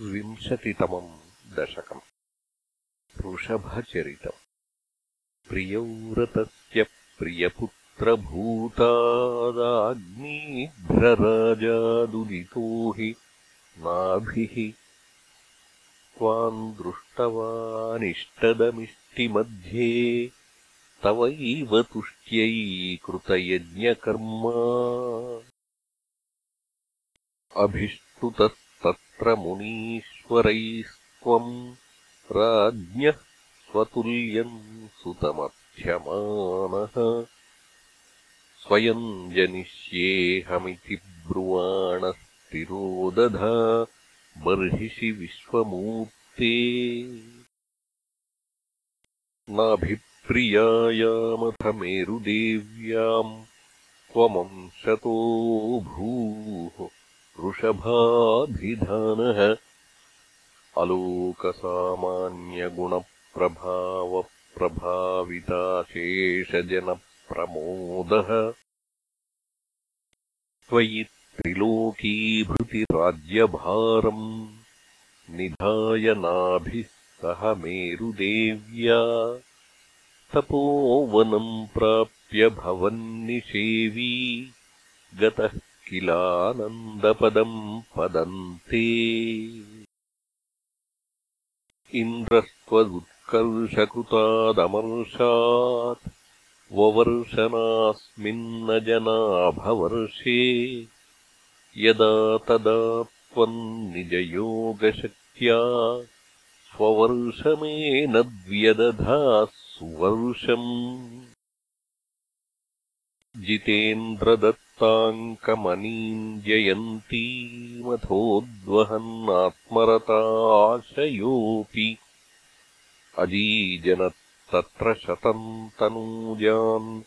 विंशतितमम् दशकम्। वृषभचरितम्। प्रियव्रतस्य प्रियपुत्रभूतादाग्नीभ्रराजादुदितो हि नाभिः त्वाम् दृष्टवानिष्टदमिष्टिमध्ये तवैव तुष्ट्यै कृतयज्ञकर्मा मुनीश्वरैस्त्वम् राज्ञः स्वतुल्यम् सुतमध्यमानः स्वयम् जनिष्येऽहमिति ब्रुवाणस्तिरोदधा बर्हिषि विश्वमूर्ते। नाभिप्रियायामथ मेरुदेव्याम् त्वमंशतो भूः वृषभाभिधानः अलोकसामान्यगुणप्रभावप्रभाविताशेषजनप्रमोदः। त्वयि त्रिलोकीभृतिराज्यभारम् निधाय नाभिः सह मेरुदेव्या। तपोवनम् प्राप्य भवन्निषेवी। गतः किलानन्दपदम् पदन्ते। इन्द्रस्त्वदुत्कर्षकृतादमर्षात् ववर्षनास्मिन्न जनाभवर्षे यदा तदा त्वम् निजयोगशक्त्या स्ववर्षमेनद्व्यदधाः सुवर्षम् जितेन्द्रदत्ताङ्कमनीम् जयन्तीमथोद्वहन्नात्मरताशयोऽपि अजीजनत्तत्र शतम् तनूजान्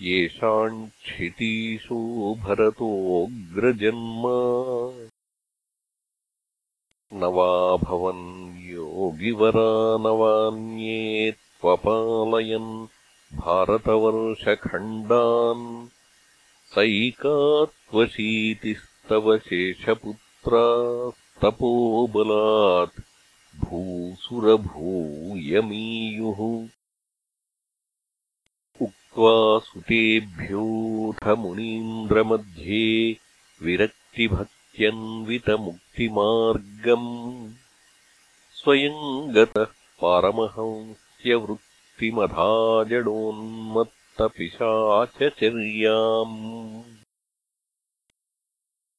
येषाम् क्षितीशो भरतोऽग्रजन्म। न वा भवन् योगिवरानवान्ये त्वपालयन् भारतवर्षखण्डान् सैकात्वशीतिस्तव शेषपुत्रास्तपोबलात् भूसुरभूयमीयुः। उक्त्वा सुतेभ्योऽथ मुनीन्द्रमध्ये विरक्तिभक्त्यन्वितमुक्तिमार्गम् स्वयम् गतः पारमहंस्यवृत्तिमधाजडोन्मत्तपिशाचर्याम्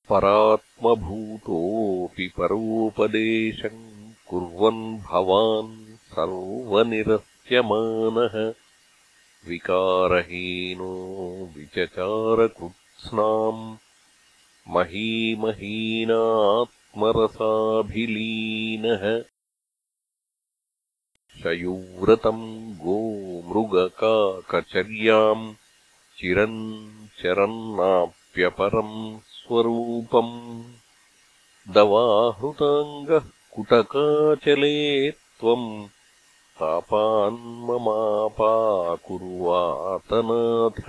परात्मभूतोऽपि परोपदेशम् कुर्वन् भवान् सर्वनिरस्यमानः विकारहीनो विचचारकृत्स्नाम्। महीमहीनात्मरसाभिलीनः शयुव्रतम् गोमृगकाकचर्याम् चिरम् चरन्नाप्यपरम् स्वरूपम् दवाहृताङ्गः कुटकाचले त्वम् तापान्ममापाकुर्वातनाथ